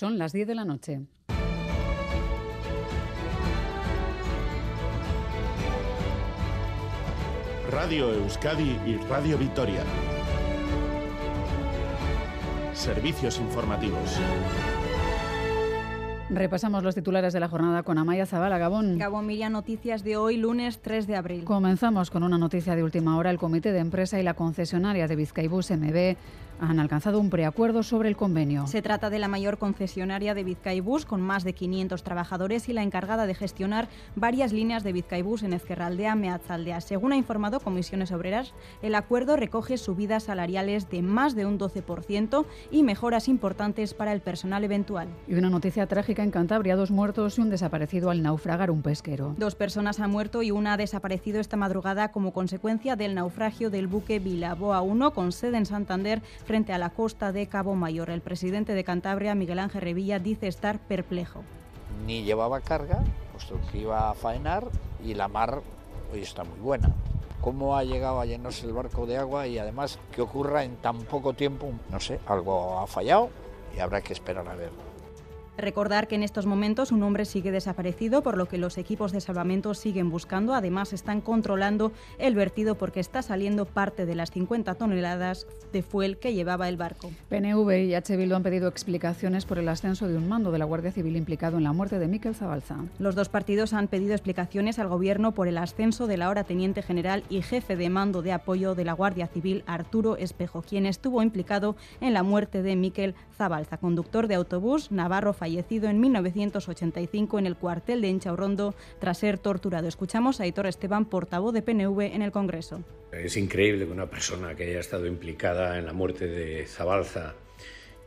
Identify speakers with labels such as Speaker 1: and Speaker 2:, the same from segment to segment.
Speaker 1: Son las 10 de la noche.
Speaker 2: Radio Euskadi y Radio Vitoria. Servicios informativos.
Speaker 1: Repasamos los titulares de la jornada con Amaya Zabala, Gabón.
Speaker 3: Gabón Miriam, noticias de hoy, lunes 3 de abril.
Speaker 1: Comenzamos con una noticia de última hora. El Comité de Empresa y la concesionaria de Vizcaibus MB han alcanzado un preacuerdo sobre el convenio.
Speaker 3: Se trata de la mayor concesionaria de Vizcaibus, con más de 500 trabajadores y la encargada de gestionar varias líneas de Vizcaibus en Ezquerraldea, Meatzaldea. Según ha informado Comisiones Obreras, el acuerdo recoge subidas salariales de más de un 12% y mejoras importantes para el personal eventual.
Speaker 1: Y una noticia trágica en Cantabria, dos muertos y un desaparecido al naufragar un pesquero.
Speaker 3: Dos personas han muerto y una ha desaparecido esta madrugada como consecuencia del naufragio del buque Vilaboa 1 con sede en Santander frente a la costa de Cabo Mayor. El presidente de Cantabria, Miguel Ángel Revilla, dice estar perplejo.
Speaker 4: Ni llevaba carga, puesto que iba a faenar y la mar hoy está muy buena. ¿Cómo ha llegado a llenarse el barco de agua y además que ocurra en tan poco tiempo? No sé, algo ha fallado y habrá que esperar a ver.
Speaker 3: Recordar que en estos momentos un hombre sigue desaparecido, por lo que los equipos de salvamento siguen buscando. Además, están controlando el vertido porque está saliendo parte de las 50 toneladas de fuel que llevaba el barco.
Speaker 1: PNV y H. Bildu han pedido explicaciones por el ascenso de un mando de la Guardia Civil implicado en la muerte de Miquel Zabalza.
Speaker 3: Los dos partidos han pedido explicaciones al Gobierno por el ascenso de la ahora teniente general y jefe de mando de apoyo de la Guardia Civil, Arturo Espejo, quien estuvo implicado en la muerte de Miquel Zabalza, conductor de autobús navarro fallecido en 1985 en el cuartel de Inchaurrondo tras ser torturado. Escuchamos a Aitor Esteban, portavoz de PNV en el Congreso.
Speaker 5: Es increíble que una persona que haya estado implicada en la muerte de Zabalza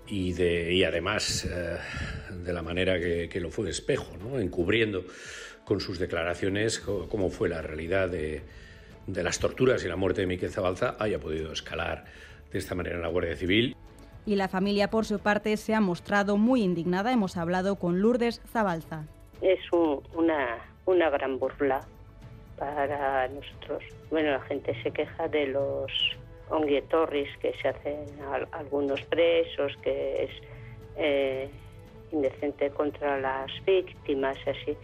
Speaker 5: y, de, y además eh, de la manera que, que, lo fue Espejo, ¿no? encubriendo con sus declaraciones cómo fue la realidad de, de las torturas y la muerte de Miquel Zabalza, haya podido escalar de esta manera en la Guardia Civil
Speaker 3: y la familia, por su parte, se ha mostrado muy indignada. Hemos hablado con Lourdes Zabalza.
Speaker 6: Es un, una, una gran burla para nosotros. Bueno, la gente se queja de los onguietorris que se hacen a, algunos presos, que es eh, indecente contra las víctimas, así.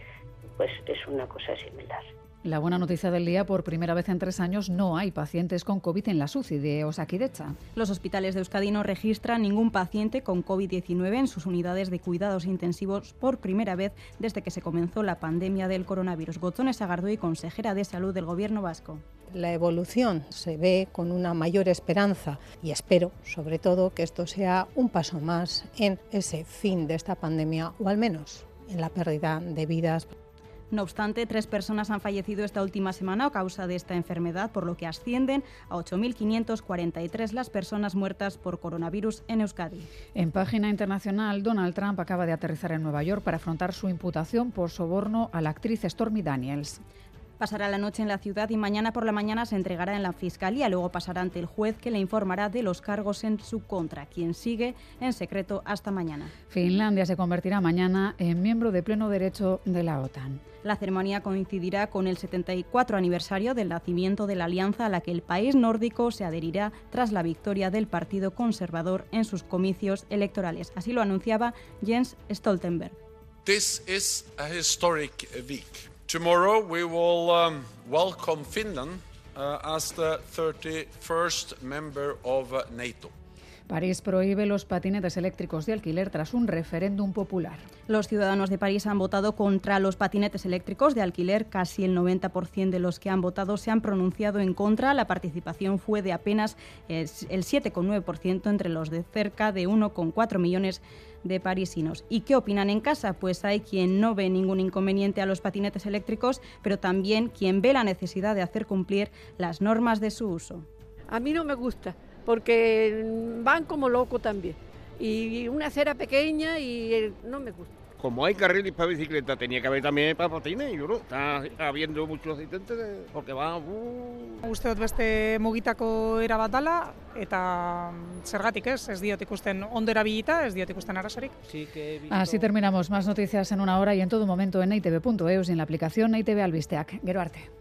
Speaker 6: Pues es una cosa similar.
Speaker 1: La buena noticia del día, por primera vez en tres años no hay pacientes con COVID en la SUCI de Osakidecha.
Speaker 3: Los hospitales de Euskadi no registran ningún paciente con COVID-19 en sus unidades de cuidados intensivos por primera vez desde que se comenzó la pandemia del coronavirus. Gozones Agardoy, consejera de Salud del Gobierno vasco.
Speaker 7: La evolución se ve con una mayor esperanza y espero, sobre todo, que esto sea un paso más en ese fin de esta pandemia o al menos en la pérdida de vidas.
Speaker 3: No obstante, tres personas han fallecido esta última semana a causa de esta enfermedad, por lo que ascienden a 8.543 las personas muertas por coronavirus en Euskadi.
Speaker 1: En página internacional, Donald Trump acaba de aterrizar en Nueva York para afrontar su imputación por soborno a la actriz Stormy Daniels.
Speaker 3: Pasará la noche en la ciudad y mañana por la mañana se entregará en la Fiscalía. Luego pasará ante el juez que le informará de los cargos en su contra, quien sigue en secreto hasta mañana.
Speaker 1: Finlandia se convertirá mañana en miembro de pleno derecho de la OTAN.
Speaker 3: La ceremonia coincidirá con el 74 aniversario del nacimiento de la alianza a la que el país nórdico se adherirá tras la victoria del Partido Conservador en sus comicios electorales. Así lo anunciaba Jens Stoltenberg.
Speaker 8: This is a historic week. Tomorrow we will um, welcome Finland uh, as the 31st member of uh, NATO.
Speaker 1: París prohíbe los patinetes eléctricos de alquiler tras un referéndum popular.
Speaker 3: Los ciudadanos de París han votado contra los patinetes eléctricos de alquiler. Casi el 90% de los que han votado se han pronunciado en contra. La participación fue de apenas el 7,9% entre los de cerca de 1,4 millones de parisinos. ¿Y qué opinan en casa? Pues hay quien no ve ningún inconveniente a los patinetes eléctricos, pero también quien ve la necesidad de hacer cumplir las normas de su uso.
Speaker 9: A mí no me gusta porque van como locos también. Y una acera pequeña y eh, no me gusta.
Speaker 10: Como hay carriles para bicicleta, tenía que haber también para patines, y no, está habiendo muchos accidentes porque va... Uh...
Speaker 11: Uste dut beste mugitako erabat dala, eta zergatik ez, ez diot ikusten ondo erabilita, ez diot ikusten arazorik.
Speaker 1: Sí que visto... Así terminamos. Más noticias en una hora y en todo momento en itv.eus y en la aplicación ITV Albisteac. Gero arte.